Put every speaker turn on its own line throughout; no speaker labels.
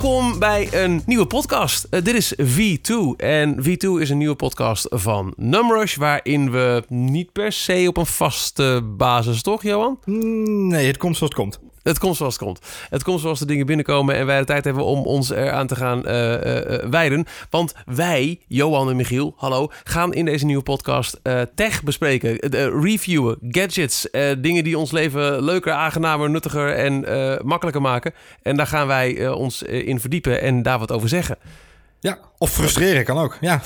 Welkom bij een nieuwe podcast. Eh, dit is V2 en V2 is een nieuwe podcast van Numrush... waarin we niet per se op een vaste basis, toch Johan?
Mm, Nee, het komt zoals het komt.
Het komt zoals het komt. Het komt zoals de dingen binnenkomen en wij de tijd hebben om ons eraan te gaan eh, wijden. Want wij, Johan en Michiel, hallo, gaan in deze nieuwe podcast tech bespreken. Reviewen, gadgets, dingen die ons leven leuker, aangenamer, nuttiger en makkelijker maken. En daar gaan wij ons in verdiepen en daar wat over zeggen.
Ja, of frustreren kan ook. Ja,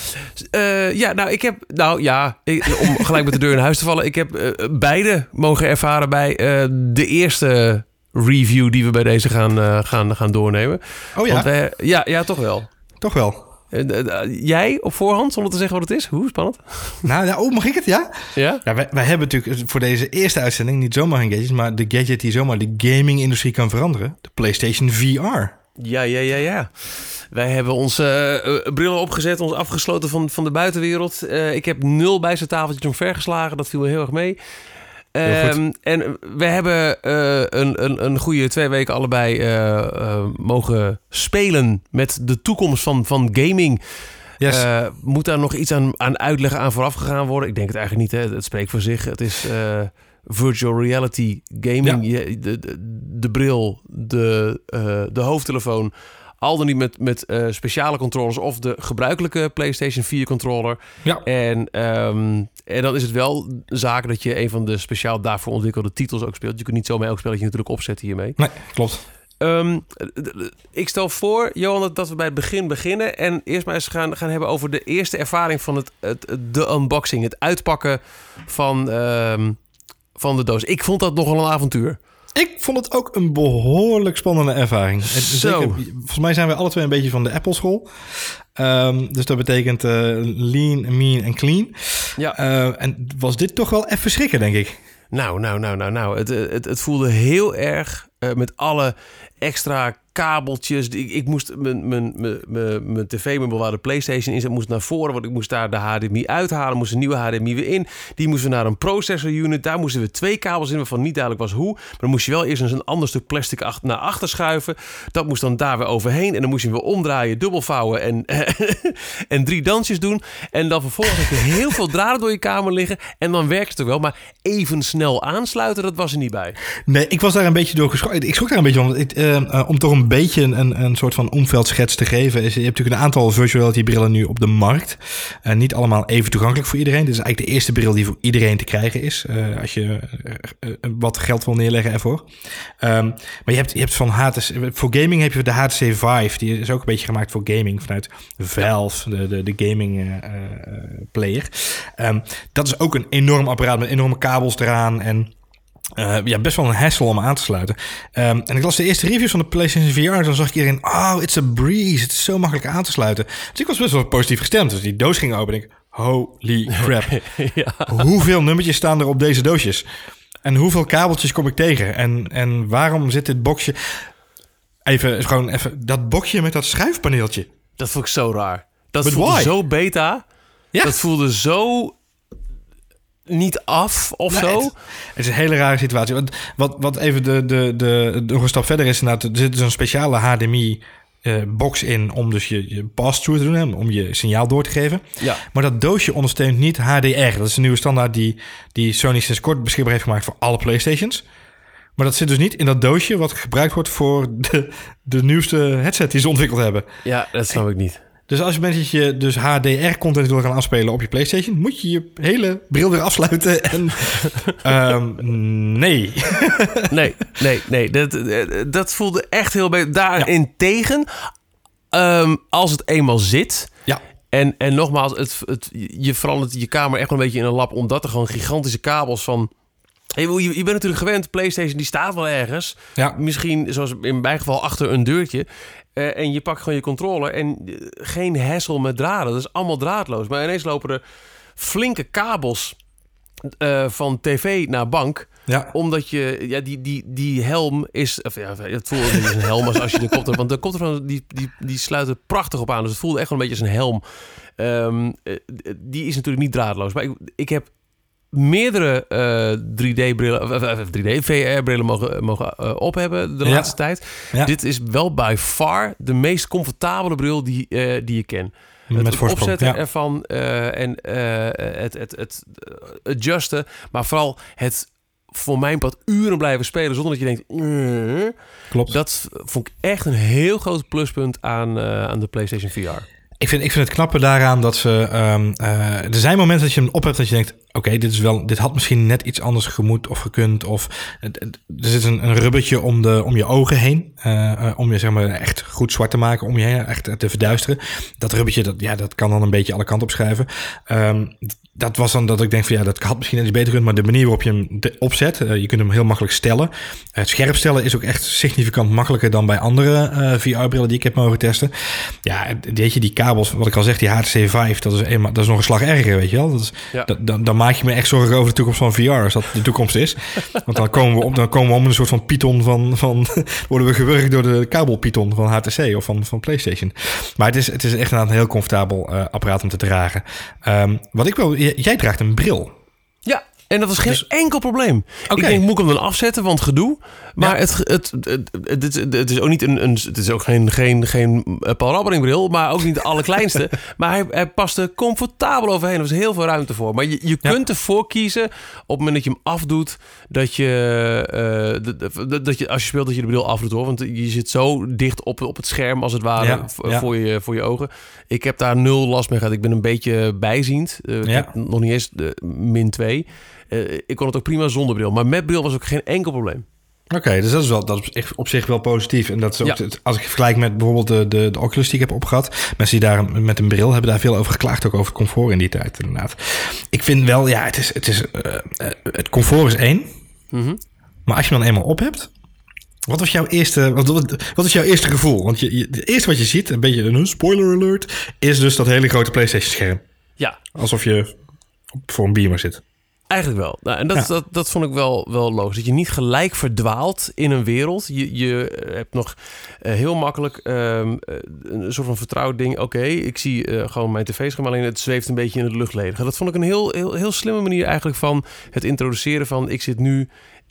ja, nou, ik heb, nou ja, ik- om gelijk met de deur in huis te vallen. Ik heb beide mogen ervaren bij de eerste review die we bij deze gaan, eh, gaan, gaan doornemen.
oh ja,
Want wij- ja, ja, toch wel.
toch wel.
Eh, eh, eh, jij op voorhand, zonder te zeggen wat het is? Hoe spannend.
Nou, ja, oh, mag ik het? Ja?
Ja?
ja wij, wij hebben natuurlijk voor deze eerste uitzending niet zomaar een gadget, maar de gadget die zomaar de gaming-industrie kan veranderen. De PlayStation VR.
Ja, ja, ja, ja. Wij hebben onze eh, eh, brillen opgezet, ons afgesloten van, van de buitenwereld. Eh, ik heb nul bij zijn tafeltje omvergeslagen. Dat viel me heel erg mee. Ehm, en we hebben eh, een, een, een goede twee weken allebei eh, eh, mogen spelen met de toekomst van, van gaming.
Yes.
Moet daar nog iets aan, aan uitleggen aan vooraf gegaan worden? Ik denk het eigenlijk niet. Hè. Het, spreekt voor zich. Het is virtual reality gaming. Je- de, de, de bril, de, de hoofdtelefoon. Al dan niet met, met eh, speciale controllers of de gebruikelijke PlayStation 4 controller.
ja.
En, ehm, en dan is het wel zaak dat je een van de speciaal daarvoor ontwikkelde titels ook speelt. Je kunt niet zomaar elk spelletje natuurlijk opzetten hiermee.
Nee, klopt.
Ehm, ik stel voor, Johan, dat- dat we bij het begin beginnen. En eerst maar eens gaan, gaan hebben over de eerste ervaring van het, het, de unboxing. Het uitpakken van, ehm, van de doos. Ik vond dat nogal een avontuur.
Ik vond het ook een behoorlijk spannende ervaring.
Zo.
Zeker, volgens mij zijn we alle twee een beetje van de Apple school. Ehm, dus dat betekent eh, lean, mean en clean.
Ja.
Eh, en was dit toch wel even schrikken, denk ik.
Nou, nou, nou, nou, nou. Het, het, het voelde heel erg eh, met alle extra kabeltjes. Ik, moest mijn, mijn, mijn, mijn, mijn tv-meubel waar de PlayStation in zat, moest naar voren. Want ik moest daar de HDMI uithalen. Moest een nieuwe HDMI weer in. Die moesten naar een processor unit. Daar moesten we twee kabels in, waarvan niet duidelijk was hoe. Maar dan moest je wel eerst eens een ander stuk plastic naar achter schuiven. Dat moest dan daar weer overheen. En dan moest je weer omdraaien, dubbelvouwen en, en drie dansjes doen. En dan vervolgens heb je heel veel draden door je kamer liggen. En dan werkt het ook wel. Maar even snel aansluiten, dat was er niet bij.
Nee, ik was daar een beetje door geschrokken. Ik schrok daar een beetje van. Ik, eh, eh, om toch een beetje een, een soort van omveldschets te geven. Is, je hebt natuurlijk een aantal virtual reality brillen nu op de markt. Eh, niet allemaal even toegankelijk voor iedereen. Dit is eigenlijk de eerste bril die voor iedereen te krijgen is. eh, als je wat geld wil neerleggen ervoor. Ehm, maar je hebt, je hebt van HTC... Voor gaming heb je de HTC Vive. Die is ook een beetje gemaakt voor gaming vanuit Valve. De, de, de gaming player. Ehm, dat is ook een enorm apparaat met enorme kabels eraan en... Eh, ja, best wel een hassle om aan te sluiten. Ehm, en ik las de eerste reviews van de PlayStation VR. Dan zag ik iedereen, oh, it's a breeze. Het is zo makkelijk aan te sluiten. Dus ik was best wel positief gestemd. Dus die doos ging open en ik, holy crap.
ja.
hoeveel nummertjes staan er op deze doosjes? En hoeveel kabeltjes kom ik tegen? En, en waarom zit dit boxje... Even, gewoon even, dat boxje met dat schuifpaneeltje.
Dat vond ik zo raar. Dat
But
voelde
why?
zo beta.
Ja.
Dat voelde zo niet af of
Nee,
zo.
Het, het is een hele rare situatie. Wat, wat, wat even de, de, de, nog een stap verder is, inderdaad, er zit dus een speciale HDMI. eh, box in om dus je, je pass-through te doen, hè, om je signaal door te geven.
Ja.
Maar dat doosje ondersteunt niet HDR. Dat is een nieuwe standaard die, die Sony sinds kort beschikbaar heeft gemaakt voor alle PlayStations. Maar dat zit dus niet in dat doosje wat gebruikt wordt voor de, de nieuwste headset die ze ontwikkeld hebben.
Ja, dat snap ik niet.
Dus als je bent dat je dus HDR-content wil gaan afspelen op je PlayStation, moet je je hele bril weer afsluiten. En ehm, nee.
Nee, nee, nee. Dat, dat voelde echt heel beter. Daarentegen, ehm, als het eenmaal zit...
Ja.
En, en nogmaals, het, het, je verandert je kamer echt wel een beetje in een lab... omdat er gewoon gigantische kabels van... Je, bent natuurlijk gewend, PlayStation die staat wel ergens.
Ja.
Misschien, zoals in mijn geval, achter een deurtje. Eh, en je pakt gewoon je controller en eh, geen hassle met draden. Dat is allemaal draadloos. Maar ineens lopen er flinke kabels eh, van tv naar bank.
Ja.
Omdat je, ja, die, die, die helm is, of ja, het voelde niet als een helm als, als je de kop hebt. Want de koptelefoon, die, die, die sluit er prachtig op aan. Dus het voelde echt wel een beetje als een helm. Ehm, eh, die is natuurlijk niet draadloos. Maar ik, ik heb meerdere 3D-brillen, 3D-VR-brillen mogen, mogen op hebben de laatste tijd. Dit is wel by far de meest comfortabele bril die, die je ken.
Met
het opzetten ervan en het, het, het adjusten, maar vooral het voor mijn pad uren blijven spelen zonder dat je denkt. Mm,
Klopt.
Dat vond ik echt een heel groot pluspunt aan, aan de PlayStation VR.
Ik vind, ik vind het knappe daaraan dat ze. Um, uh, er zijn momenten dat je hem op hebt dat je denkt: oké, dit is wel, dit had misschien net iets anders gemoet of gekund. Of er zit een, een rubbertje om, de, om je ogen heen. Uh, om je zeg maar echt goed zwart te maken, om je heen echt te verduisteren. Dat rubbertje, dat, ja, dat kan dan een beetje alle kanten op schrijven. Um, dat was dan dat ik denk van ja, dat had misschien iets beter kunnen, maar de manier waarop je hem opzet, uh, je kunt hem heel makkelijk stellen. Het scherp stellen is ook echt significant makkelijker dan bij andere VR-brillen die ik heb mogen testen. Ja, weet je, die kabels, wat ik al zeg, die HTC Vive, dat is, eenmaal, dat is nog een slag erger, weet je wel. Dat is, ja. dan, dan maak je me echt zorgen over de toekomst van VR, als dat de toekomst is. Want dan komen we op, dan komen we om een soort van Python van, van worden we gewurgd door de kabelpython van HTC of van, van PlayStation. Maar het is, het is echt een heel comfortabel uh, apparaat om te dragen. Um, wat ik wel jij draagt een bril.
Ja, en dat was geen dus- enkel probleem. Okay. Ik denk, moet ik hem dan afzetten, want gedoe. Maar het, het, het, het, het, is ook niet een, een, het is ook geen, geen, geen eh, Paul Rabbering bril, maar ook niet de allerkleinste. maar hij, hij paste comfortabel overheen. Er was heel veel ruimte voor. Maar je, je kunt ervoor kiezen op het moment dat je hem afdoet, dat je, uh, dat je als je speelt dat je de bril afdoet hoor. Want je zit zo dicht op, op het scherm als het ware voor, Je, voor je ogen. Ik heb daar nul last mee gehad. Ik ben een beetje bijziend. Uh, ik heb nog niet eens de min 2. Uh, ik kon het ook prima zonder bril. Maar met bril was ook geen enkel probleem.
Oké, okay, dus dat is, wel, dat is op zich wel positief. En dat is ook, ja. als ik vergelijk met bijvoorbeeld de, de, de Oculus die ik heb opgehad. Mensen die daar met een bril hebben daar veel over geklaagd. Ook over het comfort in die tijd inderdaad. Ik vind wel, ja, het, is, het, is, uh, het comfort is één. Mm -hmm. Maar als je hem dan eenmaal op hebt... Wat was jouw eerste, wat, wat, wat was jouw eerste gevoel? Want je, je, het eerste wat je ziet, een beetje een spoiler alert... is dus dat hele grote PlayStation scherm.
Ja.
Alsof je voor een beamer zit.
Eigenlijk wel. Nou, en dat, ja. dat, dat vond ik wel, wel logisch. Dat je niet gelijk verdwaalt in een wereld. Je, je hebt nog uh, heel makkelijk um, een soort van vertrouwd ding. Oké, okay, ik zie uh, gewoon mijn tv-scherm, alleen het zweeft een beetje in het luchtledige. Dat vond ik een heel, heel, heel slimme manier eigenlijk van het introduceren van... ik zit nu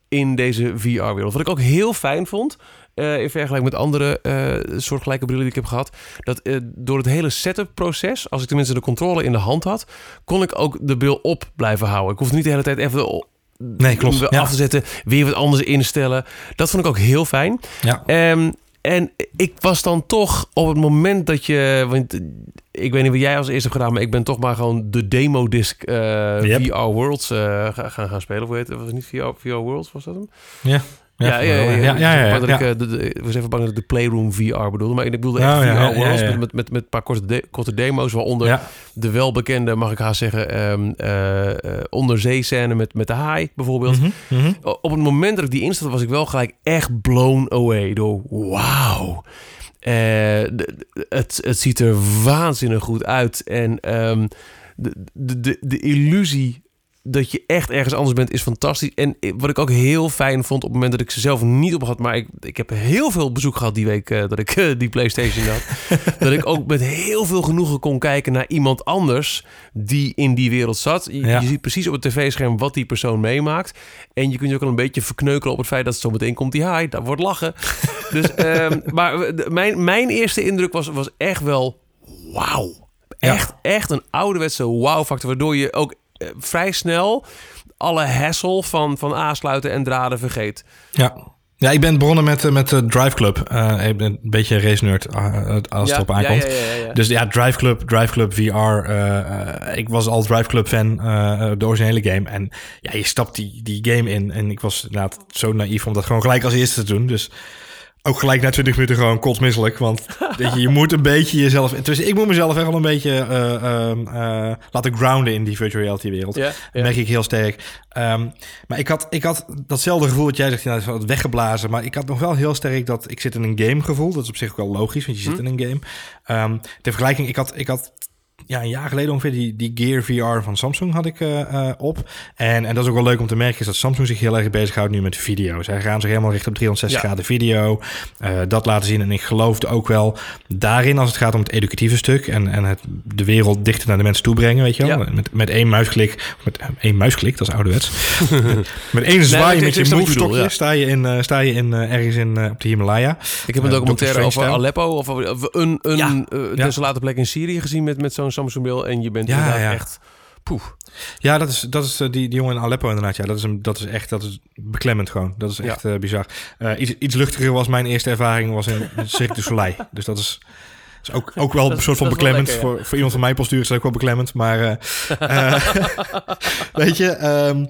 in deze VR-wereld. Wat ik ook heel fijn vond, uh, in vergelijking met andere uh, soortgelijke brillen die ik heb gehad. Dat uh, door het hele setup-proces, als ik tenminste de controle in de hand had, kon ik ook de bril op blijven houden. Ik hoefde niet de hele tijd even
nee, klopt.
af te zetten, weer wat anders instellen. Dat vond ik ook heel fijn.
Ja.
Um, en ik was dan toch op het moment dat je. Want ik weet niet wat jij als eerste hebt gedaan, maar ik ben toch maar gewoon de demo-disc uh, yep. VR Worlds uh, gaan, gaan spelen. Hoe heet het? Was het niet VR, VR Worlds? Was dat hem?
Ja.
Ja, ja, ja. ja, ja, Ik, was even bang dat ik de Playroom VR bedoelde. Maar ik bedoelde echt oh, VR ja, Worlds ja, ja. met, met, met een paar korte, de, korte demo's. Waaronder ja. de welbekende, mag ik haast zeggen, um, uh, onderzeescène met, met de haai bijvoorbeeld.
Mm -hmm, mm -hmm.
Op het moment dat ik die instatte, was ik wel gelijk echt blown away door wauw. Uh, het, het ziet er waanzinnig goed uit. En um, de, de, de, de illusie dat je echt ergens anders bent, is fantastisch. En wat ik ook heel fijn vond op het moment dat ik ze zelf niet op had, maar ik, ik heb heel veel bezoek gehad die week uh, dat ik uh, die PlayStation had. dat ik ook met heel veel genoegen kon kijken naar iemand anders die in die wereld zat. Je, ja. je ziet precies op het tv-scherm wat die persoon meemaakt. En je kunt je ook al een beetje verkneukelen op het feit dat zo meteen komt die haai. Daar wordt lachen. dus, um, maar mijn, mijn eerste indruk was, was echt wel wauw. Echt, ja. echt een ouderwetse wow-factor, waardoor je ook vrij snel alle hassle van, van aansluiten en draden vergeet.
Ja. Ja, ik ben begonnen met, met de Drive Club. Uh, ik ben een beetje race nerd uh, als ja, het op aankomt.
Ja, ja, ja,
dus ja, Drive Club, Drive Club VR. Ik was al Drive Club fan, de originele game. En ja, je stapt die, die game in. En ik was inderdaad zo naïef om dat gewoon gelijk als eerste te doen. Dus ook gelijk na 20 minuten gewoon kotsmisselijk. Want weet je, je moet een beetje jezelf... Dus ik moet mezelf echt wel een beetje uh, uh, uh, laten grounden in die virtual reality wereld. Dat merk ik heel sterk. Um, maar ik had, ik had datzelfde gevoel dat jij zegt, ja, het weggeblazen. Maar ik had nog wel heel sterk dat ik zit in een game gevoel. Dat is op zich ook wel logisch, want je zit hm. in een game. Um, ter vergelijking, ik had, ik had ja, een jaar geleden ongeveer die, die Gear VR van Samsung had ik uh, op. En, en dat is ook wel leuk om te merken, is dat Samsung zich heel erg bezighoudt nu met video. Zij gaan zich helemaal richten op 360 graden video. Uh, dat laten zien. En ik geloofde ook wel daarin als het gaat om het educatieve stuk. En, en het de wereld dichter naar de mensen toe brengen, weet je wel. Met, met één muisklik. Met één muisklik, dat is ouderwets. met één zwaai met je move ja. sta je, in, sta je in, ergens in, op de Himalaya.
Ik heb een documentaire over Aleppo of over een, een desolate plek in Syrië gezien met, met zo'n Samsung bril en je bent ja, inderdaad ja. echt poef.
Ja, dat is, dat is eh, die, die jongen in Aleppo inderdaad. Ja, dat is, een, dat is echt dat is beklemmend gewoon. Dat is echt uh, bizar. Uh, iets, iets luchtiger was mijn eerste ervaring was in Cirque du Soleil. Dus dat is, is ook, ook wel een soort van beklemmend. voor, voor iemand van mijn postuur is dat ook wel beklemmend. Maar weet je... Um,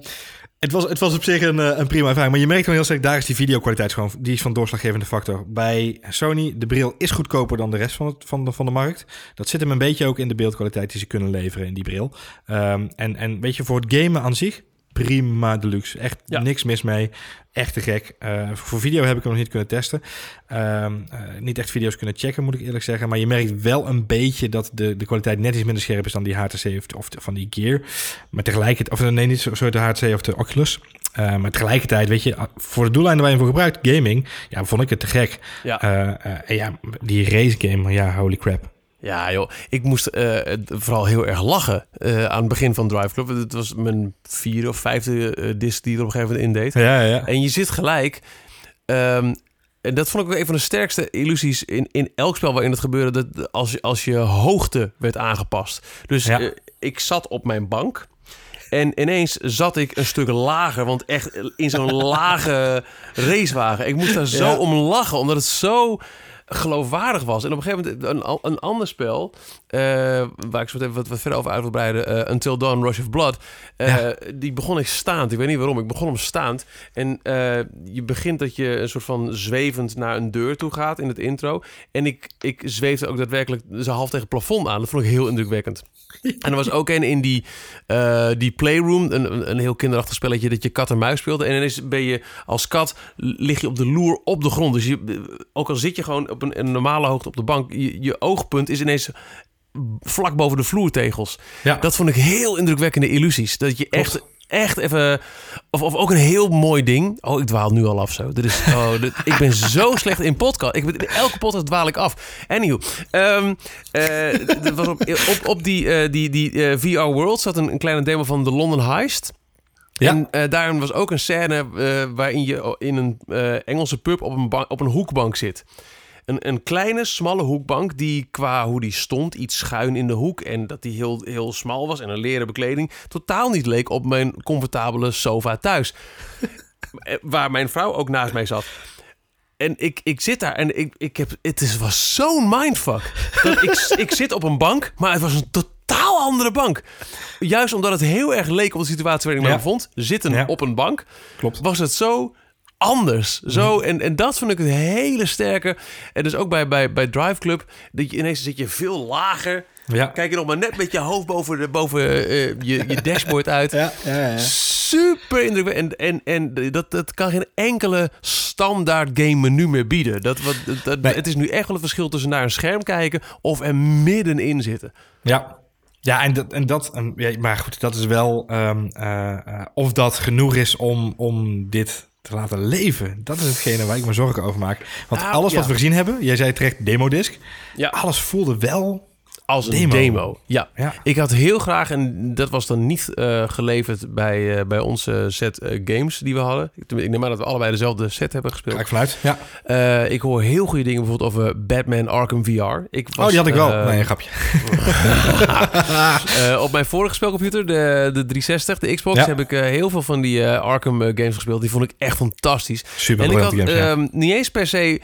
het was, het was op zich een, eh, een prima ervaring. Maar je merkt gewoon heel sterk, daar is die videokwaliteit gewoon... die is van doorslaggevende factor. Bij Sony, de bril is goedkoper dan de rest van, het, van, de, van de markt. Dat zit hem een beetje ook in de beeldkwaliteit die ze kunnen leveren in die bril. Um, en, en weet je, voor het gamen aan zich prima deluxe. Echt niks mis mee. Echt te gek. Uh, voor video heb ik hem nog niet kunnen testen. Uh, uh, niet echt video's kunnen checken, moet ik eerlijk zeggen. Maar je merkt wel een beetje dat de, de kwaliteit net iets minder scherp is dan die HTC of, of van die Gear. Maar tegelijkertijd, of nee, niet zo de HTC of de Oculus. Uh, maar tegelijkertijd, weet je, voor de doeleinden waar je voor gebruikt, gaming, ja, vond ik het te gek. Ja. en ja, die race game, ja, holy crap.
Ja, joh. Ik moest uh, vooral heel erg lachen uh, aan het begin van Drive Club. Het was mijn vierde of vijfde uh, disc die er op een gegeven moment indeed.
Ja, ja.
En je zit gelijk. Um, en dat vond ik ook een van de sterkste illusies in, in elk spel waarin het gebeurde. Dat als, als je hoogte werd aangepast. Dus ja. ik zat op mijn bank. En ineens zat ik een stuk lager, want echt in zo'n lage racewagen. Ik moest daar zo ja. om lachen, omdat het zo geloofwaardig was. En op een gegeven moment een, een ander spel, waar ik zo even wat, wat verder over uit wil breiden, uh, Until Dawn, Rush of Blood, ja. die begon ik staand. Ik weet niet waarom, ik begon hem staand. En je begint dat je een soort van zwevend naar een deur toe gaat in het intro. En ik, ik zweefde ook daadwerkelijk zo half tegen het plafond aan. Dat vond ik heel indrukwekkend. En er was ook een in die, uh, die playroom, een, een heel kinderachtig spelletje dat je kat en muis speelde. En ineens ben je als kat, lig je op de loer op de grond. Dus je, ook al zit je gewoon op een, een normale hoogte op de bank, je, je oogpunt is ineens vlak boven de vloertegels. Ja. Dat vond ik heel indrukwekkende illusies. Dat je echt echt even. Of, of ook een heel mooi ding. Oh, ik dwaal nu al af zo. Dit is, oh, dit, ik ben zo slecht in podcast. Ik, in elke podcast dwaal ik af. Anyhow. Um, uh, was op, op, op die, uh, die, die uh, VR World zat een, een, kleine demo van de London Heist. Ja. En daarin was ook een scène waarin je in een Engelse pub op een, op een hoekbank zit. Een, een kleine, smalle hoekbank die qua hoe die stond, iets schuin in de hoek en dat die heel, heel smal was en een leren bekleding, totaal niet leek op mijn comfortabele sofa thuis. Waar mijn vrouw ook naast mij zat. En ik, ik zit daar en ik, ik heb, het is, was zo'n mindfuck. Dat ik, ik zit op een bank, maar het was een totaal andere bank. Juist omdat het heel erg leek op de situatie waarin ik me bevond. Zitten op een bank.
Klopt.
Was het zo anders. Zo, en, en dat vond ik het hele sterke. En dus ook bij, bij, bij Drive Club, dat je ineens zit je veel lager. Ja. Kijk je nog maar net met je hoofd boven, de, boven uh, je, je dashboard uit.
Ja, ja, ja.
Super indrukwekkend. En, en, en dat, dat kan geen enkele standaard game menu meer bieden. Dat, wat, dat, nee. Het is nu echt wel een verschil tussen naar een scherm kijken of er middenin zitten.
Ja, ja, en dat, en dat ja, maar goed, dat is wel um, uh, uh, of dat genoeg is om, om dit te laten leven. Dat is hetgene waar ik me zorgen over maak. Want nou, alles wat we gezien hebben, jij zei terecht demodisc. Ja. Alles voelde wel
als een demo. Ja. ja. ik had heel graag, en dat was dan niet uh, geleverd bij, uh, bij onze set uh, games die we hadden. Ik, neem aan dat we allebei dezelfde set hebben gespeeld.
Kijk vanuit, ja.
ik hoor heel goede dingen bijvoorbeeld over Batman Arkham VR. Ik
was, oh, die had ik wel. nee, een grapje.
op mijn vorige spelcomputer, de, de 360, de Xbox, ja. heb ik heel veel van die Arkham games gespeeld. Die vond ik echt fantastisch.
Super
En ik had
games, ja.
uh, niet eens per se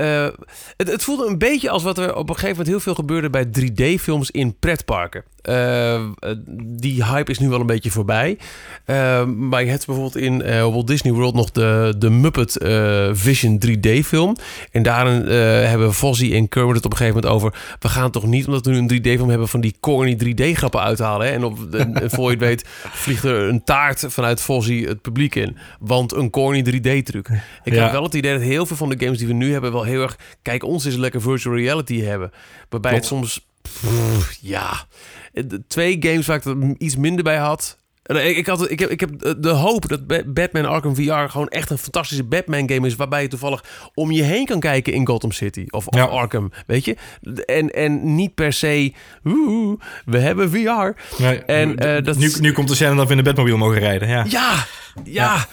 uh, het, het, voelde een beetje als wat er op een gegeven moment heel veel gebeurde bij 3D-films in pretparken. Uh, die hype is nu wel een beetje voorbij. Uh, maar je hebt bijvoorbeeld in Walt Disney World nog de, de Muppet Vision 3D-film. En daarin hebben Fozzie en Kermit het op een gegeven moment over... we gaan toch niet, omdat we nu een 3D-film hebben... van die corny 3D-grappen uithalen. Hè? En, op, en, voor je het weet vliegt er een taart vanuit Fozzie het publiek in. Want een corny 3D-truc. Ik ja. heb wel het idee dat heel veel van de games die we nu hebben... wel heel erg... kijk, ons is lekker virtual reality hebben. Waarbij Klopt. het soms pff, ja. Twee games waar ik er iets minder bij had. Ik, ik, had, ik, heb, ik heb de hoop dat Ba- Batman Arkham VR gewoon echt een fantastische Batman game is. Waarbij je toevallig om je heen kan kijken in Gotham City of,
Ja.
Arkham. Weet je? En, en niet per se. We hebben VR. En, eh, dat
nu, nu komt de scène dat we in de Batmobile mogen rijden. Ja.
Ja, ja.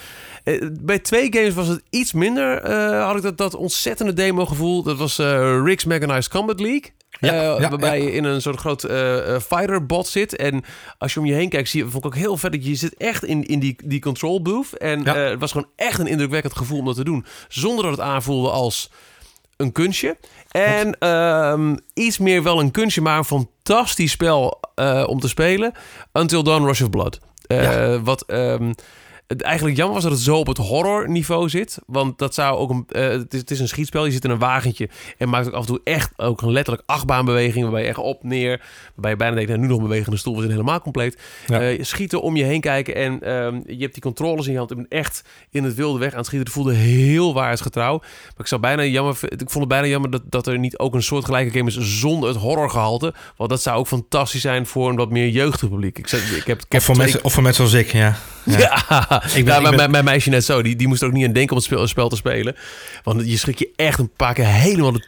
Eh, Bij twee games was het iets minder. eh, had ik dat, dat ontzettende demo-gevoel. Dat was eh Rick's Mechanized Combat League.
Ja,
Eh,
ja,
waarbij
ja.
je in een soort groot eh, eh, fighter-bot zit. En als je om je heen kijkt, zie je, vond ik ook heel vet dat je zit echt in, in die, die control booth. En het was gewoon echt een indrukwekkend gevoel om dat te doen. Zonder dat het aanvoelde als een kunstje. En ehm, iets meer wel een kunstje, maar een fantastisch spel om te spelen. Until Dawn Rush of Blood. Wat ehm, het eigenlijk jammer was dat het zo op het horror niveau zit. Want dat zou ook een. eh, het, is, het is een schietspel. Je zit in een wagentje. En maakt ook af en toe echt ook een letterlijk achtbaanbeweging. Waarbij je echt op, neer. Waarbij je bijna denkt, nou, nu nog een bewegende stoel. We zijn helemaal compleet.
Ja.
Eh, schieten om je heen kijken. En ehm, je hebt die controles in je hand. Ik ben echt in het wilde weg aan het schieten. Het voelde heel waarheidsgetrouw. Maar ik zou bijna jammer. Ik vond het bijna jammer dat, dat er niet ook een soortgelijke game is zonder het horrorgehalte. Want dat zou ook fantastisch zijn voor een wat meer jeugdig publiek. Ik, ik heb, ik heb
Of voor,
twee-
mensen, of voor mensen zoals ik, ja.
Ja,
ben- ik ben-
mijn, mijn meisje net zo. Die, die moest er ook niet aan denken om het spel, spel te spelen. Want je schrik je echt een paar keer helemaal de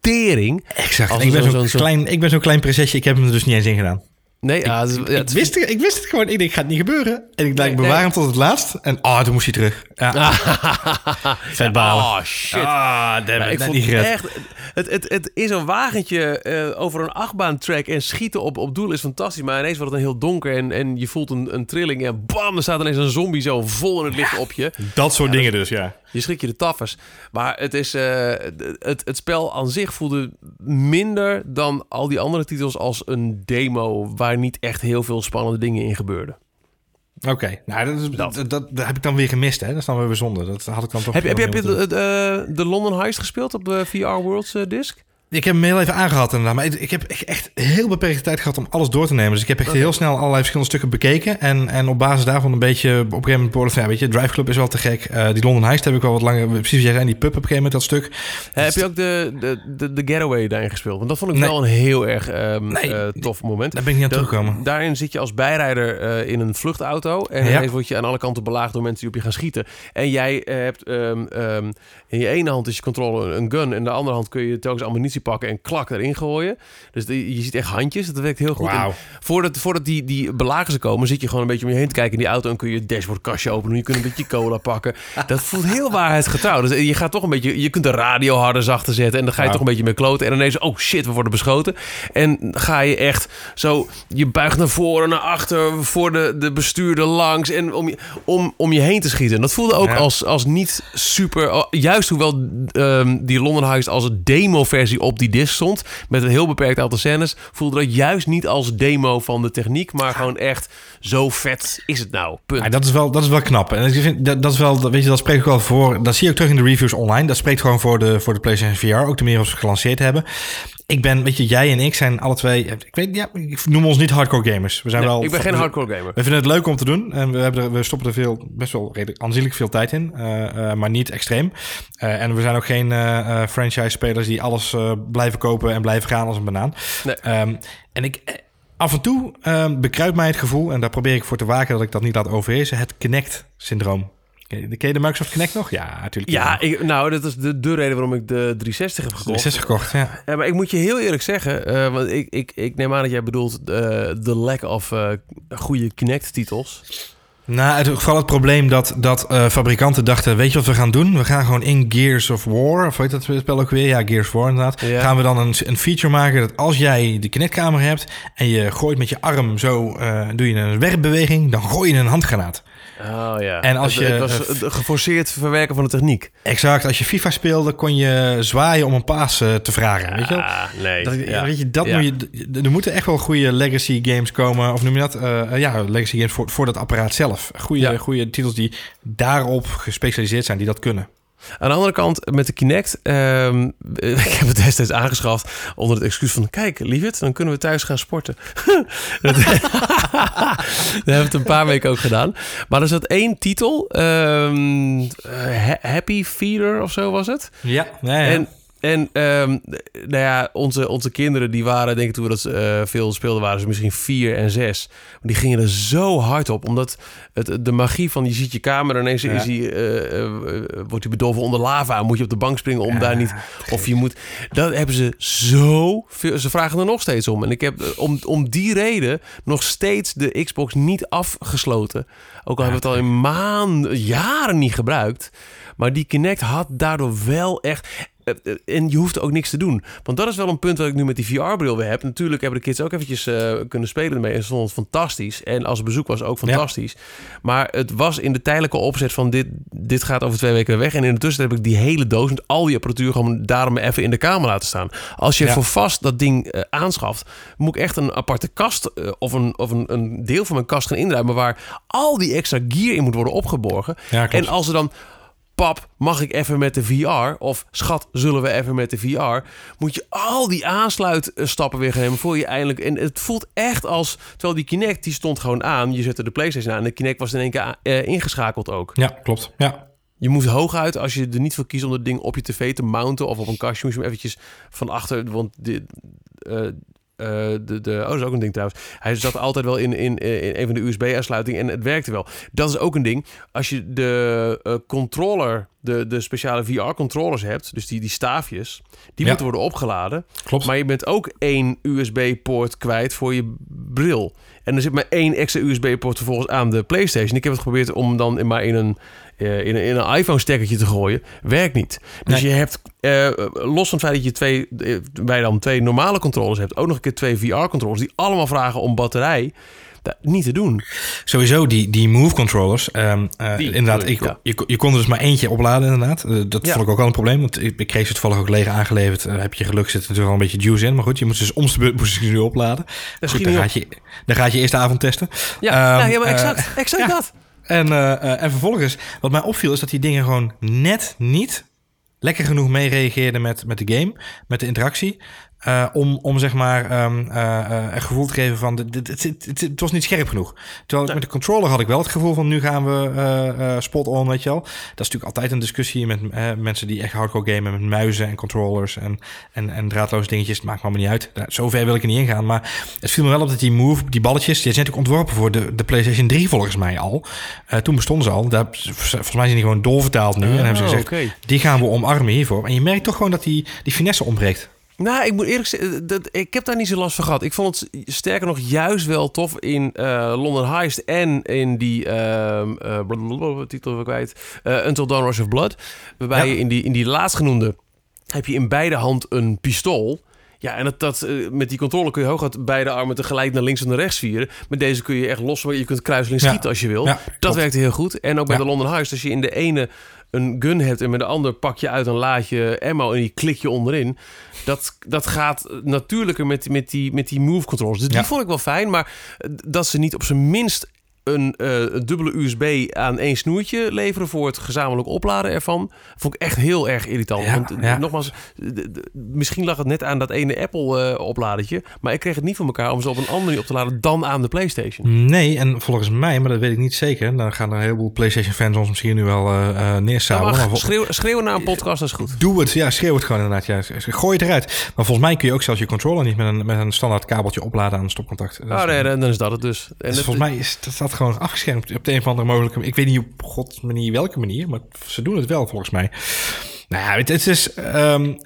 tering.
Exact. Ik ben
zo'n-
klein, ik ben zo'n klein prinsesje. Ik heb hem er dus niet eens in gedaan.
Nee, ja, ja,
ik,
het is-
wist het, ik wist het gewoon. Ik denk, gaat niet gebeuren. En ik,
Nee,
bewaar
nee.
tot het laatst. En oh, toen moest hij terug. Ja. Vet balen.
Oh, shit.
Ah, damn
Ja, ik vond
niet gered.
echt... Het, het, het is een wagentje eh, over een achtbaantrack en schieten op, op doel is fantastisch. Maar ineens wordt het een heel donker en, en je voelt een, een trilling. En bam, er staat ineens een zombie zo vol in het licht op je.
Dat soort dingen dus, ja.
Je schrik je de taffers. Maar het, is, eh, het, het spel aan zich voelde minder dan al die andere titels als een demo... waar niet echt heel veel spannende dingen in gebeurden.
Oké, nou, dat, is,
Dat.
dat. Dat, heb ik dan weer gemist, hè? Dat is dan weer bijzonder. Dat had ik dan toch...
Heb, je- heb, je- heb de, de, de London Heist gespeeld op de VR Worlds eh, disc?
Ik heb hem heel even aangehad inderdaad. Maar ik heb echt heel beperkte tijd gehad om alles door te nemen. Dus ik heb echt heel snel allerlei verschillende stukken bekeken. En, en op basis daarvan een beetje op een gegeven moment beoordeeld van... Ja, weet je, Drive Club is wel te gek. Eh, die London Heist heb ik wel wat langer... Precies wat jij zei, die pub op een gegeven moment, dat stuk.
Eh, heb je ook de, de, de, de Getaway daarin gespeeld? Want dat vond ik
Nee.
wel een heel erg ehm,
Nee.
eh, tof moment.
Daar ben ik niet aan.
Daarin zit je als bijrijder in een vluchtauto. En
Ja.
word je aan alle kanten belaagd door mensen die op je gaan schieten. En jij hebt ehm, ehm, in je ene hand is je controle een gun. En in de andere hand kun je telkens ammunitie pakken en klak erin gooien. Dus die- je ziet echt handjes. Dat werkt heel goed. Voordat, voordat die, die belagers er komen, zit je gewoon een beetje om je heen te kijken in die auto. En kun je het dashboardkastje openen. Je kunt een beetje cola pakken. Dat voelt heel waarheidsgetrouw. Dus je gaat toch een beetje. Je kunt de radio harder zachter zetten. En dan ga je toch een beetje mee kloten. En ineens, oh shit, we worden beschoten. En ga je echt zo. Je buigt naar voren, naar achter. Voor de, de bestuurder langs. En om je, om, om je heen te schieten. En dat voelde ook
Ja.
als, als niet super. Juist hoewel ehm, die London Heist als een demo-versie op die disc stond. Met een heel beperkt aantal scènes. Voelde dat juist niet als demo van de techniek. Maar gewoon echt zo vet is het nou. Punt.
Ja, dat, is wel, dat is wel knap. En ik vind, dat, dat is wel, weet je, dat spreekt ook wel voor. Dat zie je ook terug in de reviews online. Dat spreekt gewoon voor de, voor de PlayStation VR. Ook de meer als we gelanceerd hebben. Ik ben, weet je, jij en ik zijn alle twee. Ik weet, ja, ik noem ons niet hardcore gamers. We zijn
Nee,
wel.
ik ben geen hardcore gamer.
We vinden het leuk om te doen. En we, hebben er, we stoppen er veel, best wel redelijk aanzienlijk veel tijd in. eh, eh, maar niet extreem. Eh, en we zijn ook geen franchise-spelers die alles blijven kopen en blijven gaan als een banaan.
Nee.
Ehm, en ik, af en toe ehm, bekruipt mij het gevoel, en daar probeer ik voor te waken dat ik dat niet laat overheersen, het Kinect-syndroom. Ken je de Microsoft Kinect nog? Ja, natuurlijk.
Ja, ik, nou, dat is de, de reden waarom ik de 360 heb gekocht.
60 gekocht, ja.
Ja, maar ik moet je heel eerlijk zeggen, eh, want ik, ik, ik neem aan dat jij bedoelt eh, de lack of eh, goede Kinect-titels.
Nou, het, vooral het probleem dat, dat eh, fabrikanten dachten... weet je wat we gaan doen? We gaan gewoon in Gears of War... of weet dat spel ook weer? Ja, Gears of War inderdaad.
Ja.
Gaan we dan een, een feature maken dat als jij de Kinect-kamer hebt... en je gooit met je arm zo... eh, doe je een werpbeweging, dan gooi je een handgranaat.
Oh ja.
En als
Het-
je,
Het was het geforceerd verwerken van de techniek.
Exact, als je FIFA speelde kon je zwaaien om een paas eh, te vragen, weet je wel?
Ah, nee.
Dat,
ja.
weet je, dat
Ja.
moet je, er moeten echt wel goede legacy games komen. Of noem je dat? Eh, ja, legacy games voor, voor dat apparaat zelf. Goede,
Ja.
goede titels die daarop gespecialiseerd zijn, die dat kunnen.
Aan de andere kant, met de Kinect, ehm, ik heb het destijds aangeschaft onder het excuus van... Kijk, lieverd, dan kunnen we thuis gaan sporten. dat hebben we het een paar weken ook gedaan. Maar er zat één titel, ehm, eh, Ha- Happy Feeder of zo was het.
Ja, ja, ja.
En En ehm, nou ja, onze, onze kinderen die waren, denk ik toen we dat eh, veel speelden, waren ze misschien vier en zes. Maar die gingen er zo hard op, omdat het, de magie van je ziet je kamer ineens is die, eh, wordt die bedolven onder lava. Moet je op de bank springen om daar niet, of je moet. Dat hebben ze zo veel. Ze vragen er nog steeds om. En ik heb om, om die reden nog steeds de Xbox niet afgesloten. Ook al hebben we het al in maanden, jaren niet gebruikt. Maar die Kinect had daardoor wel echt. Eh, eh, en je hoeft ook niks te doen. Want dat is wel een punt dat ik nu met die VR-bril weer heb. Natuurlijk hebben de kids ook eventjes uh, kunnen spelen ermee. En stond het fantastisch. En als bezoek was ook fantastisch. Maar het was in de tijdelijke opzet van dit, dit gaat over twee weken weg. En in de tussentijd heb ik die hele doos met al die apparatuur gewoon daarom even in de kamer laten staan. Als je voor vast dat ding uh, aanschaft, moet ik echt een aparte kast of, een, of een, een deel van mijn kast gaan inruimen waar al die extra gear in moet worden opgeborgen. en als er dan pap, mag ik even met de VR? Of schat, zullen we even met de VR? Moet je al die aansluitstappen weer gaan nemen voor je eindelijk... En het voelt echt als... Terwijl die Kinect, die stond gewoon aan. Je zette de Playstation aan en de Kinect was in één keer uh, ingeschakeld ook.
Ja, klopt. Ja.
Je moet hooguit, als je er niet voor kiest om het ding op je tv te mounten... of op een kastje, moet je hem eventjes van achter... Want dit, uh, uh, de, de, oh, dat is ook een ding trouwens. Hij zat altijd wel in, in, in een van de USB-aansluitingen en het werkte wel. Dat is ook een ding. Als je de uh, controller, de, de speciale VR-controllers hebt, dus die, die staafjes, die ja. moeten worden opgeladen.
Klopt.
Maar je bent ook één USB-poort kwijt voor je bril. En er zit maar één extra USB-poort vervolgens aan de PlayStation. Ik heb het geprobeerd om dan maar in een, uh, in een, in een iPhone-stekkertje te gooien. Werkt niet. Dus nee. je hebt, uh, los van het feit dat je twee, bij dan twee normale controllers hebt, ook nog een keer twee VR-controllers die allemaal vragen om batterij. Dat niet te doen.
Sowieso, die, die Move controllers. Um, uh, die, inderdaad, ik, ja. je, je kon er dus maar eentje opladen, inderdaad. Uh, dat ja. vond ik ook wel een probleem. Want ik, ik kreeg ze toevallig ook leeg aangeleverd. Uh, heb je geluk, zit er natuurlijk al een beetje juice in. Maar goed, je moet ze dus om de beurt moest je nu opladen.
Dat
goed, dan, gaat je, dan gaat je eerste avond testen.
Ja, um, nou, ja maar exact, exact dat.
En, en vervolgens, wat mij opviel, is dat die dingen gewoon net niet lekker genoeg meereageerden met, met de game, met de interactie. Uh, om, om zeg maar um, uh, een gevoel te geven van het, was niet scherp genoeg. Terwijl met de controller had ik wel het gevoel van nu gaan we uh, spot on, weet je wel. Dat is natuurlijk altijd een discussie met mensen die echt hardcore gamen met muizen en controllers en, en, en draadloze dingetjes. Het maakt me allemaal niet uit. Zover wil ik er niet ingaan. Maar het viel me wel op dat die move, die balletjes, die zijn natuurlijk ontworpen voor de, de PlayStation 3 volgens mij al. toen bestonden ze al. Daar, volgens mij zijn die gewoon doorvertaald nu. Oh, en hebben ze gezegd, okay. die gaan we omarmen hiervoor. En je merkt toch gewoon dat die, die finesse ontbreekt.
Nou, ik moet eerlijk zeggen, dat, ik heb daar niet zo last van gehad. Ik vond het sterker nog juist wel tof in uh, London Heist en in die uh, uh, titel we kwijt, Until Dawn Rush of Blood. Waarbij ja. je in die, in die laatstgenoemde heb je in beide hand een pistool. Ja, en dat, dat, met die controle kun je hooguit beide armen tegelijk naar links en naar rechts vieren. Met deze kun je echt los, je kunt kruiseling schieten ja. als je wil. Ja, dat werkte heel goed. En ook bij de London Heist, als je in de ene een gun hebt en met de ander pak je uit een laadje ammo en die klik je onderin. Dat, dat gaat natuurlijker met, met, die, met die move controls. Dus die ja. vond ik wel fijn, maar dat ze niet op zijn minst een, uh, een dubbele USB aan één snoertje leveren voor het gezamenlijk opladen ervan. Vond ik echt heel erg irritant. Ja, Want, ja. Nogmaals, misschien lag het net aan dat ene Apple uh, opladertje. Maar ik kreeg het niet van elkaar om ze op een andere manier op te laden dan aan de PlayStation.
Nee, en volgens mij, maar dat weet ik niet zeker. Dan gaan er een heleboel PlayStation fans ons misschien nu wel uh, neersabelen.
Ja, schreeuw, schreeuwen naar een podcast, dat is goed.
Doe het, ja, schreeuw het gewoon inderdaad. Ja. Gooi het eruit. Maar volgens mij kun je ook zelfs je controller niet met een, met een standaard kabeltje opladen aan een stopcontact.
Oh nee, dan is dat het dus.
En dus volgens mij is dat gewoon afgeschermd op de een of andere mogelijke Ik weet niet op god manier welke manier, maar ze doen het wel volgens mij. Nou ja, het, het is. Um,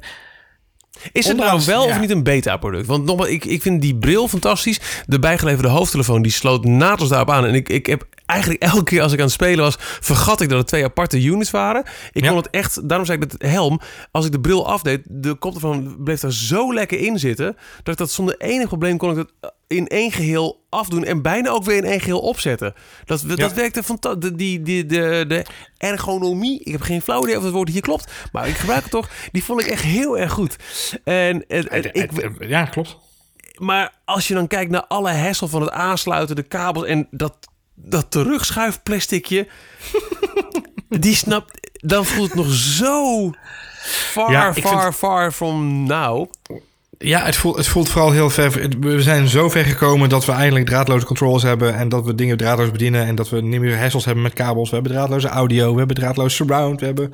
is het nou wel ja. of niet een beta-product? Want nogmaals, ik, ik vind die bril fantastisch. De bijgeleverde hoofdtelefoon die sloot naadloos daarop aan. En ik, ik heb eigenlijk elke keer als ik aan het spelen was, vergat ik dat het twee aparte units waren. Ik ja. kon het echt, daarom zei ik dat helm, als ik de bril afdeed, de koptelefoon bleef er zo lekker in zitten, dat ik dat zonder enig probleem kon ik dat in één geheel afdoen en bijna ook weer in één geheel opzetten. Dat, dat, ja. werkte fantastisch. De, die, die, de, de ergonomie, ik heb geen flauw idee of het woord hier klopt, maar ik gebruik het toch, die vond ik echt heel erg goed. En, en, en ik,
ja, klopt.
Maar als je dan kijkt naar alle hessel van het aansluiten, de kabels en dat dat terugschuifplasticje, die snapt, dan voelt het nog zo far, ja, far, vind... far from now.
Ja, het voelt, het voelt vooral heel ver. We zijn zo ver gekomen dat we eindelijk draadloze controls hebben. En dat we dingen draadloos bedienen. En dat we niet meer hassles hebben met kabels. We hebben draadloze audio. We hebben draadloos surround. We hebben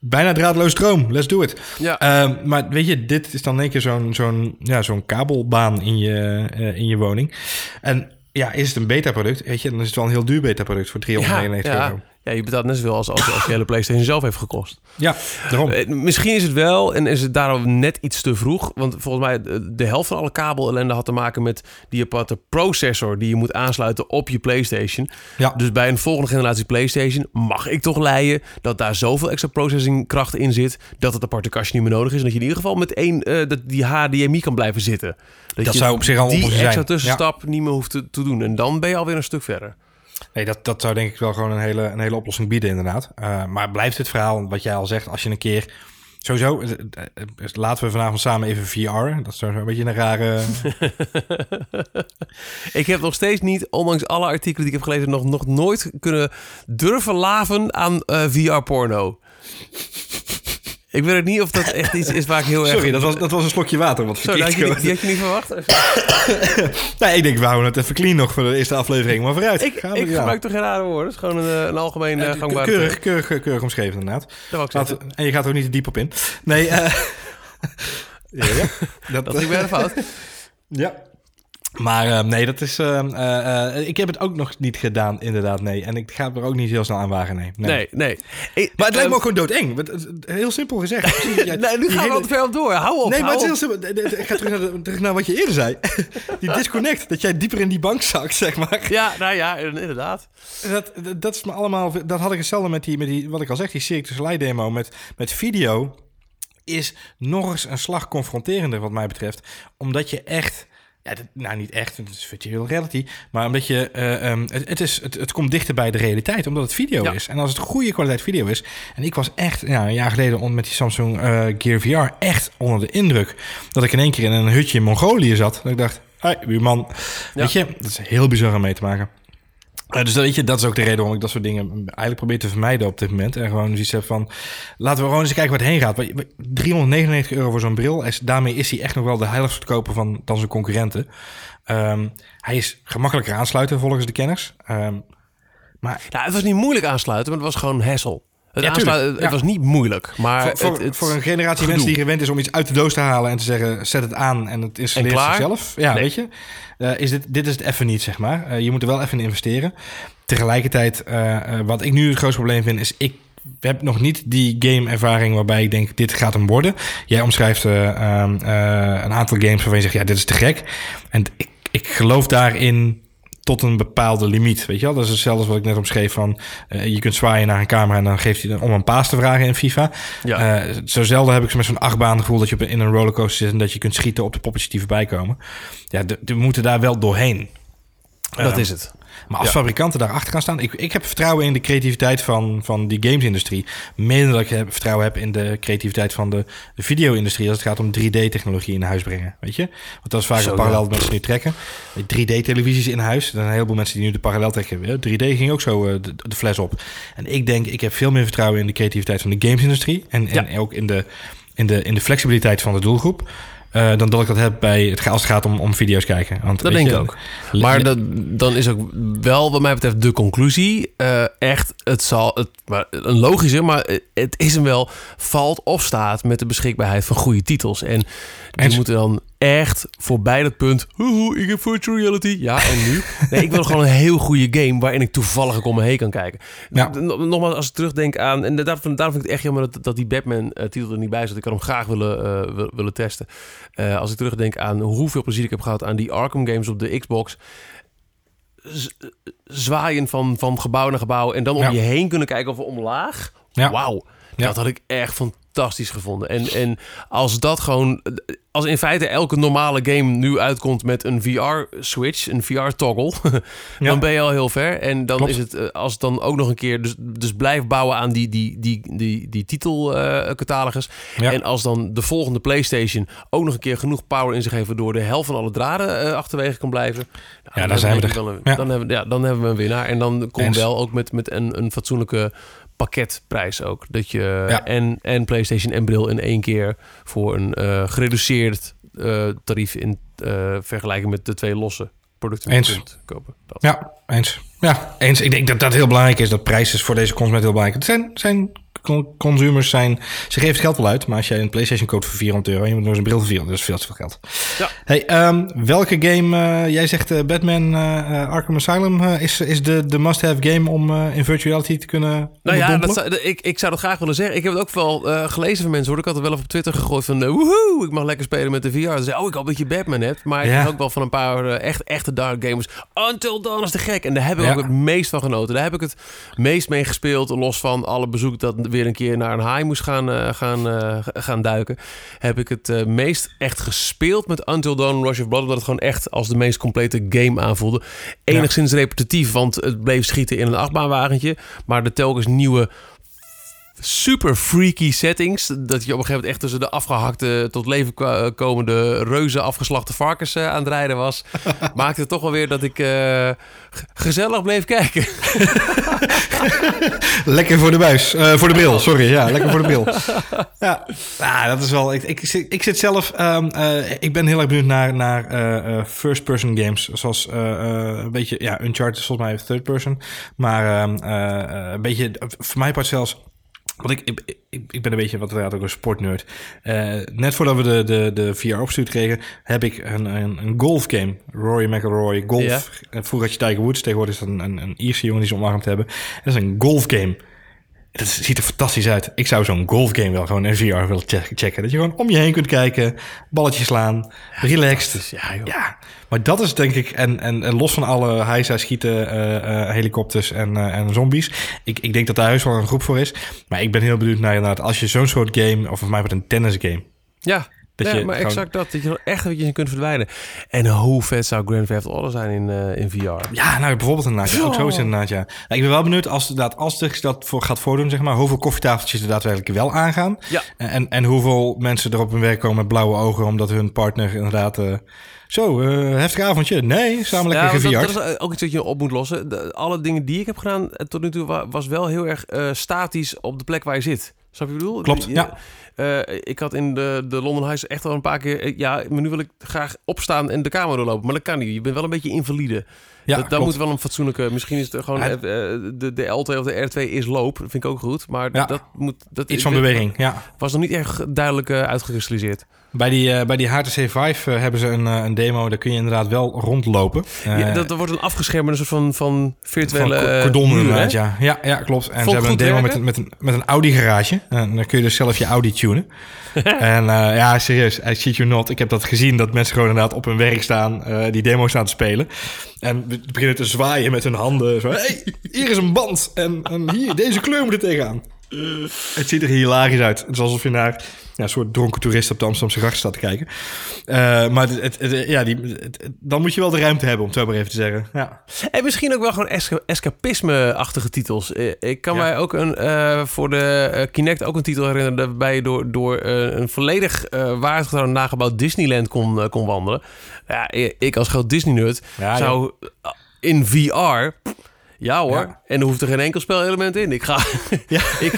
bijna draadloos stroom. Let's do it.
Ja.
Uh, maar weet je, dit is dan in één keer zo'n zo'n ja, zo'n kabelbaan in je, uh, in je woning. En ja, is het een beta-product? Weet je, dan is het wel een heel duur beta-product voor 399
ja, ja.
euro.
Ja, je betaalt net zoveel als, als, als je hele PlayStation zelf heeft gekost.
Ja, daarom.
Eh, misschien is het wel en is het daarom net iets te vroeg. Want volgens mij de, de helft van alle kabelellende had te maken met die aparte processor die je moet aansluiten op je PlayStation.
Ja.
Dus bij een volgende generatie PlayStation mag ik toch leiden dat daar zoveel extra processingkracht in zit dat het aparte kastje niet meer nodig is. En dat je in ieder geval met één uh, dat die HDMI kan blijven zitten.
Dat,
je
zou op zich al
die extra tussenstap niet meer hoeft te, te doen. En dan ben je alweer een stuk verder.
Nee, dat, dat zou denk ik wel gewoon een hele, een hele oplossing bieden, inderdaad. Uh, maar blijft het verhaal, wat jij al zegt, als je een keer... Sowieso, laten we vanavond samen even VR. Dat is een beetje een rare...
ik heb nog steeds niet, ondanks alle artikelen die ik heb gelezen... nog, nog nooit kunnen durven laven aan VR-porno. Ik weet ook niet of dat echt iets is waar ik heel erg...
Sorry, dat was, dat was een slokje water wat
had je, die, die had je niet verwacht?
nee, ik denk, we houden het even clean nog voor de eerste aflevering. Maar vooruit.
Ik, ik gebruik toch geen rare woorden? Het is gewoon een, een algemeen uh, gangbare...
Keurig, keurig, keurig omschreven inderdaad.
Dat
en je gaat er ook niet te diep op in. Nee, uh, ja, ja.
Dat, dat is weer fout.
ja. Maar uh, nee, dat is. Uh, uh, ik heb het ook nog niet gedaan, inderdaad. Nee. En ik ga het er ook niet heel snel aan wagen. Nee.
Nee, nee. nee.
Ik, maar het lijkt me ook gewoon doodeng. Heel simpel gezegd.
nee, nu gaan we al te ver op door. Hou op.
Nee, maar het is heel simpel. Ik ga terug naar, de, terug naar wat je eerder zei. Die disconnect. dat jij dieper in die bank zakt, zeg maar.
Ja, nou ja, inderdaad.
Dat, dat, dat is me allemaal. Dat had ik hetzelfde met die, met die. Wat ik al zeg, die Circus Light demo met, met video. Is nog eens een slag confronterender, wat mij betreft. Omdat je echt. Nou niet echt, het is virtual reality. Maar omdat je, uh, um, het, het, is, het, het komt dichter bij de realiteit, omdat het video ja. is. En als het goede kwaliteit video is. En ik was echt ja, een jaar geleden met die Samsung uh, Gear VR echt onder de indruk. Dat ik in één keer in een hutje in Mongolië zat. Dat ik dacht, hey, buurman. Ja. Weet je, dat is heel bizar om mee te maken. Uh, dus dat, weet je, dat is ook de reden waarom ik dat soort dingen eigenlijk probeer te vermijden op dit moment. En gewoon zoiets heb van, laten we gewoon eens kijken het heen gaat. 399 euro voor zo'n bril, is, daarmee is hij echt nog wel de heiligste goedkoper van dan zijn concurrenten. Um, hij is gemakkelijker aansluiten volgens de kenners. Um, maar...
Ja, het was niet moeilijk aansluiten, maar het was gewoon hassle. Het,
Ja,
aansluiten, het
Ja.
was niet moeilijk, maar
voor, voor,
het, het-
voor een generatie
gedoe.
mensen die gewend is om iets uit de doos te halen en te zeggen: zet het aan en het installeert
En
zichzelf. Ja,
Nee.
weet je. Eh, is dit, dit is het even niet, zeg maar. Eh, je moet er wel even in investeren. Tegelijkertijd, eh, wat ik nu het grootste probleem vind, is ik heb nog niet die game-ervaring waarbij ik denk: dit gaat hem worden. Jij omschrijft eh, ehm, eh, een aantal games waarvan je zegt: ja, dit is te gek. En ik, ik geloof daarin tot een bepaalde limiet. Weet je wel? Dat is hetzelfde wat ik net omschreef van... eh, je kunt zwaaien naar een camera en dan geeft hij om een paas te vragen in FIFA.
Ja.
Eh, zo zelden heb ik met zo'n achtbaan gevoel dat je op, in een rollercoaster zit... en dat je kunt schieten op de poppetjes die voorbij komen. Ja, we moeten daar wel doorheen.
dat
Eh,
is het.
Maar als
Ja.
fabrikanten daarachter gaan staan... Ik, ik heb vertrouwen in de creativiteit van, van die gamesindustrie. Meer dan dat ik heb, vertrouwen heb in de creativiteit van de, de video-industrie... als het gaat om 3D-technologie in huis brengen. Weet je? Want dat is vaak
Zo,
een parallel dat mensen nu trekken. 3D-televisies in huis. Er zijn een heleboel mensen die nu de parallel trekken. Ja, 3D ging ook zo eh, de, de fles op. En ik denk, ik heb veel meer vertrouwen in de creativiteit van de gamesindustrie... en, en ook in de, in, de, in de flexibiliteit van de doelgroep... eh, dan dat ik dat heb bij het, als het gaat om, om video's kijken. Want,
Dat denk
je,
ik ook. Maar dat, dan is ook wel, wat mij betreft, de conclusie. eh, echt, het zal. Het, maar een logische, maar het is hem wel. Valt of staat met de beschikbaarheid van goede titels. En die
Eens.
moeten dan echt voorbij dat punt. Hoehoe, ik heb virtual reality. Ja, en nu? Nee, ik wil gewoon een heel goede game waarin ik toevallig om me heen kan kijken.
Ja.
Nog- Nogmaals, als ik terugdenk aan. En daarom, vind- ik het echt jammer dat, dat die Batman-titel er niet bij zit. Ik kan hem graag willen, eh, wil- willen testen. Eh, als ik terugdenk aan hoeveel plezier ik heb gehad aan die Arkham games op de Xbox. Zwaaien van, van gebouw naar gebouw en dan om
Ja.
je heen kunnen kijken of omlaag.
Ja.
Wauw,
Ja.
dat had ik echt fantastisch gevonden. En, en als dat gewoon, als in feite elke normale game nu uitkomt met een VR-switch, een VR-toggle,
Ja.
dan ben je al heel ver. En dan
Klopt.
is het, eh, als het dan ook nog een keer, dus, dus blijf bouwen aan die, die, die, die, die titelcatalogus.
Ja.
En als dan de volgende PlayStation ook nog een keer genoeg power in zich heeft, waardoor de helft van alle draden eh, achterwege kan blijven. nou,
daar
dan
zijn we er. Ja.
Dan, hebben, ja, dan hebben we een winnaar. En dan komt wel ook met, met een, een fatsoenlijke pakketprijs ook. Dat je
Ja.
en, en PlayStation en bril in één keer voor een eh, gereduceerd eh, tarief in eh, vergelijking met de twee losse producten
Eens.
kopen. Dat.
Ja, eens. Ja, eens. Ik denk dat dat heel belangrijk is. Dat prijs is voor deze consument heel belangrijk. Het zijn, zijn consumers zijn... Ze geven het geld wel uit, maar als jij een PlayStation koopt voor 400 euro... en je moet nog eens een bril voor 400, dat is veel te veel geld.
Ja.
Hey, ehm, welke game... eh, jij zegt eh, Batman eh, Arkham Asylum is, is de, de must-have game om in virtual reality te kunnen
Nou ja, dat
onderdompelen?
zou- ik, ik zou dat graag willen zeggen. Ik heb het ook wel gelezen van mensen. Hoor. Ik had er wel even op Twitter gegooid van... eh, woehoe, ik mag lekker spelen met de VR. Ze zeiden, oh, ik hoop dat je Batman hebt. Maar ik
Ja.
heb ook wel van een paar echt, echte dark gamers. Until Dawn is te gek. En daar heb ik
Ja.
ook het meest van genoten. Daar heb ik het meest mee gespeeld. Los van alle bezoek dat weer een keer naar een haai moest gaan, eh, gaan, eh, gaan duiken. Heb ik het eh, meest echt gespeeld met Until Dawn Rush of Blood. Omdat het gewoon echt als de meest complete game aanvoelde. Enigszins repetitief, want het bleef schieten in een achtbaanwagentje. Maar de telkens nieuwe super freaky settings. Dat je op een gegeven moment echt tussen de afgehakte, tot leven kwa- komende reuze afgeslachte varkens eh, aan het rijden was. Maakte het toch wel weer dat ik eh, gezellig bleef kijken.
Lekker voor de buis. Eh, voor de bril, sorry. Ja, lekker voor de bril. Ja, ja dat is wel... Ik, ik, zit- ik zit zelf... ehm, eh, ik ben heel erg benieuwd naar, naar eh, eh, first-person games. Zoals eh, eh, een beetje... Ja, Uncharted is volgens mij third-person. Maar ehm, eh, eh, een beetje... Voor mij part zelfs... Want ik, ik, ik, ben een beetje, wat inderdaad ook een sportnerd. Eh, net voordat we de, de, de VR opgestuurd kregen, heb ik een, een, een golfgame. Rory McIlroy, golf.
Ja.
Vroeger had je Tiger Woods, tegenwoordig is dat een, een, een Ierse jongen die ze omarmd hebben. Dat is een golfgame. Is- ziet er fantastisch uit. Ik zou zo'n golfgame wel gewoon in VR willen che- checken. Dat je gewoon om je heen kunt kijken, balletjes slaan, relaxed.
Ja, joh.
Ja, maar dat is denk ik, en, en, en los van alle heisa schieten, eh, eh, helikopters en, eh, en zombies. Ik, ik denk dat daar heus wel een groep voor is. Maar ik ben heel benieuwd naar inderdaad, als je zo'n soort game, of voor mij wordt een tennisgame.
Ja,
Dat
ja,
je
maar
gewoon-
exact dat. Dat je er echt eventjes in kunt verdwijnen. En hoe vet zou Grand Theft Auto zijn in, eh, in VR?
Ja, nou bijvoorbeeld inderdaad. Ja, ook zo is inderdaad, ja. Nou, ik ben wel benieuwd als, inderdaad, als zich dat voor gaat voordoen, zeg maar, hoeveel koffietafeltjes er daadwerkelijk wel aangaan.
Ja.
En, en hoeveel mensen er op hun werk komen met blauwe ogen, omdat hun partner inderdaad... eh, zo, eh, heftig avondje. Nee, samen lekker
Ja,
gevierd.
dat, dat is ook iets wat je op moet lossen. De- alle dingen die ik heb gedaan eh, tot nu toe wa- was wel heel erg eh, statisch op de plek waar je zit. Snap je wat ik bedoel?
Klopt, ja.
eh, ik had in de, de London Huis echt wel een paar keer... eh, Ja, maar nu wil ik graag opstaan en de kamer doorlopen. Maar dat kan niet. Je bent wel een beetje invalide.
Ja,
dat, dat moet wel een fatsoenlijke... Misschien is het gewoon...
Ja.
eh, de, de L2 of de R2 is loop. Dat vind ik ook goed. Maar
Ja.
dat moet... Dat
Iets van
dat
beweging, ja.
was nog niet echt duidelijk eh, uitgekristalliseerd.
Bij die, eh, bij die HTC Vive hebben ze een, een demo, daar kun je inderdaad wel rondlopen.
Ja, dat, er wordt een afgeschermde soort van, van virtuele...
van cordon inderdaad, ja. ja. Ja, klopt. En ze hebben een demo met, een- met, een, met een Audi garage. En dan kun je dus zelf je Audi tunen. en ja, serieus, I shit you not. Ik heb dat gezien, dat mensen gewoon inderdaad op hun werk staan, die demo staan te spelen. En be- beginnen te zwaaien met hun handen. Hey, hier is een band. En, en hier, deze kleur moet er tegenaan. Het ziet er hilarisch uit. Het alsof je naar ja, een soort dronken toerist op de Amsterdamse gracht staat te kijken. Eh, maar het, het- het- ja, die, dan moet je wel de ruimte hebben, om het zo maar even te zeggen. Ja.
En misschien ook wel gewoon esca- escapisme-achtige titels. Eh, Ik kan
Ja.
mij ook een, eh, voor de Kinect ook een titel herinneren... waarbij je door, door een volledig waardegetrouw nagebouwd Disneyland kon, kon wandelen. Ja, ik als groot Disney-nerd
Ja,
zou in VR... Ja hoor,
Ja.
en er hoeft er geen enkel spelelement in. Ik ga...
Ja.
ik,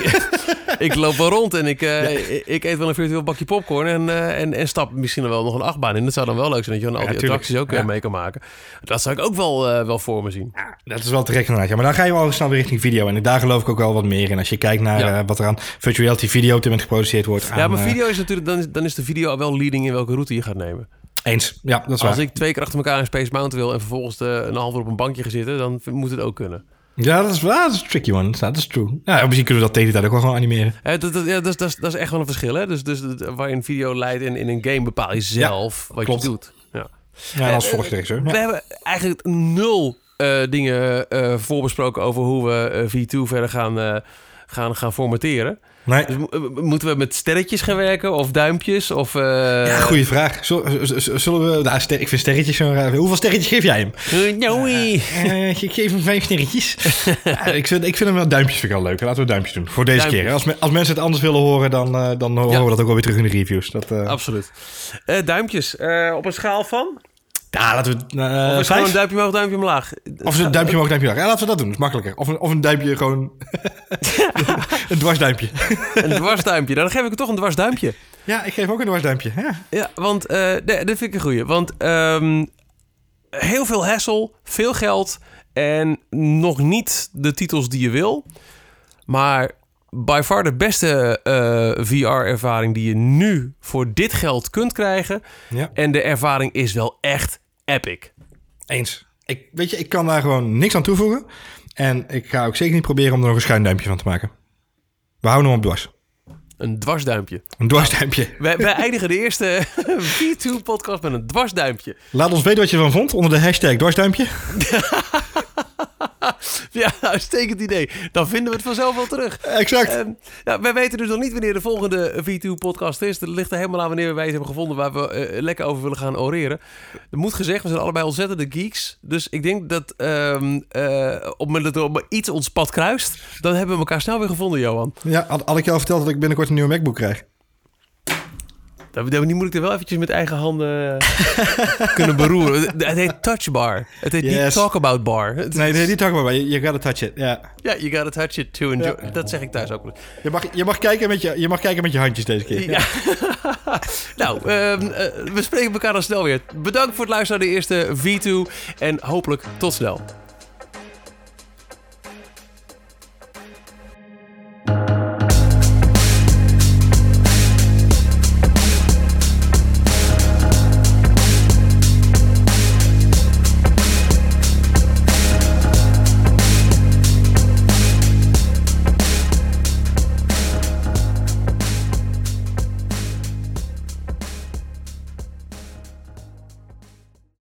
ik loop wel rond en ik, eh, ik, ik eet wel een virtueel bakje popcorn... En, eh, en, en stap misschien wel nog een achtbaan in. Dat zou dan wel leuk zijn dat je dan al die
tuurlijk.
attracties ook eh,
Ja.
mee kan maken. Dat zou ik ook wel, eh, wel voor me zien.
Dat is wel terecht inderdaad. Ja, maar dan ga je wel snel weer richting video. En daar geloof ik ook wel wat meer in. Als je kijkt naar eh, wat er aan virtual reality video moment geproduceerd wordt.
Ja, maar
eh,
video is natuurlijk, dan is, dan is de video al wel leading in welke route je gaat nemen.
eens. Ja, dat is
Als
waar.
ik twee keer achter elkaar in Space Mountain wil en vervolgens de, een half uur op een bankje ga zitten, dan moet het ook kunnen.
Ja, dat is, dat is een tricky one. Dat is true. Ja, misschien kunnen we dat tegen de tijd ook wel gewoon animeren.
Eh, dat, dat, ja, dat, is- dat, is, dat is echt wel een verschil. Hè? Dus, dus dat- waar je een video leidt in, in een game bepaal je zelf wat
klopt.
je doet. Ja.
Ja, en als
Eh,
volgt regisseur.
We
Ja.
hebben eigenlijk nul eh, dingen eh, voorbesproken over hoe we eh, V2 verder gaan, eh, gaan, gaan formateren.
Nee.
Dus mo- eh, moeten we met sterretjes gaan werken of duimpjes? Of, eh,
Ja, goede vraag. Zullen, we... Nou, ster- ik vind sterretjes zo raar. Hoeveel sterretjes geef jij hem?
Eh.
Eh, ik geef hem vijf sterretjes. ik, vind, ik vind hem wel duimpjes vind ik wel leuk. Laten we duimpjes doen. Voor deze
Duimpjes.
keer. Als, me- als mensen het anders willen horen, dan, eh, dan horen
Ja.
we dat ook wel weer terug in de reviews. Dat, eh,
Absoluut. Eh, duimpjes. Eh, op een schaal van?
Ja, laten we... eh,
of gewoon een duimpje omhoog, duimpje omlaag?
Of een duimpje omhoog, duimpje omlaag. Ja, laten we dat doen. Dat is makkelijker. Of een, of een duimpje gewoon... een dwarsduimpje.
Een dwarsduimpje. Dan geef ik het toch een dwarsduimpje.
Ja, ik geef ook een dwarsduimpje. Ja.
Ja, want uh, dat vind ik een goeie. Want um, heel veel hassle, veel geld en nog niet de titels die je wil. Maar by far de beste uh, VR-ervaring die je nu voor dit geld kunt krijgen.
Ja.
En de ervaring is wel echt epic.
Eens. Ik, weet je, ik kan daar gewoon niks aan toevoegen. En ik ga ook zeker niet proberen om er nog een schuin duimpje van te maken. We houden hem op dwars.
Een dwarsduimpje.
Een dwarsduimpje.
Wij, wij eindigen de eerste V2-podcast met een dwarsduimpje.
Laat ons weten wat je ervan vond onder de hashtag dwarsduimpje.
ja, uitstekend idee. Dan vinden we het vanzelf wel terug.
Exact.
Um, nou, wij weten dus nog niet wanneer de volgende V2-podcast is. Het ligt er helemaal aan wanneer we wijze hebben gevonden waar we uh, lekker over willen gaan oreren. Er moet gezegd, we zijn allebei ontzettende geeks. Dus ik denk dat um, uh, op het moment dat er iets ons pad kruist, dan hebben we elkaar snel weer gevonden, Johan.
Ja, had, had ik al verteld dat ik binnenkort een nieuwe MacBook krijg?
Die moet ik er wel eventjes met eigen handen kunnen beroeren. Het heet touchbar. Het heet yes. niet talkabout bar.
Nee, nee, niet talkabout bar. You gotta touch it. Ja,
yeah. you gotta touch it to enjoy. Ja. Dat zeg ik thuis ook.
Je mag, je, mag kijken met je, je mag kijken met je handjes deze keer.
Ja. nou, um, uh, we spreken elkaar dan snel weer. Bedankt voor het luisteren naar de eerste V2. En hopelijk tot snel.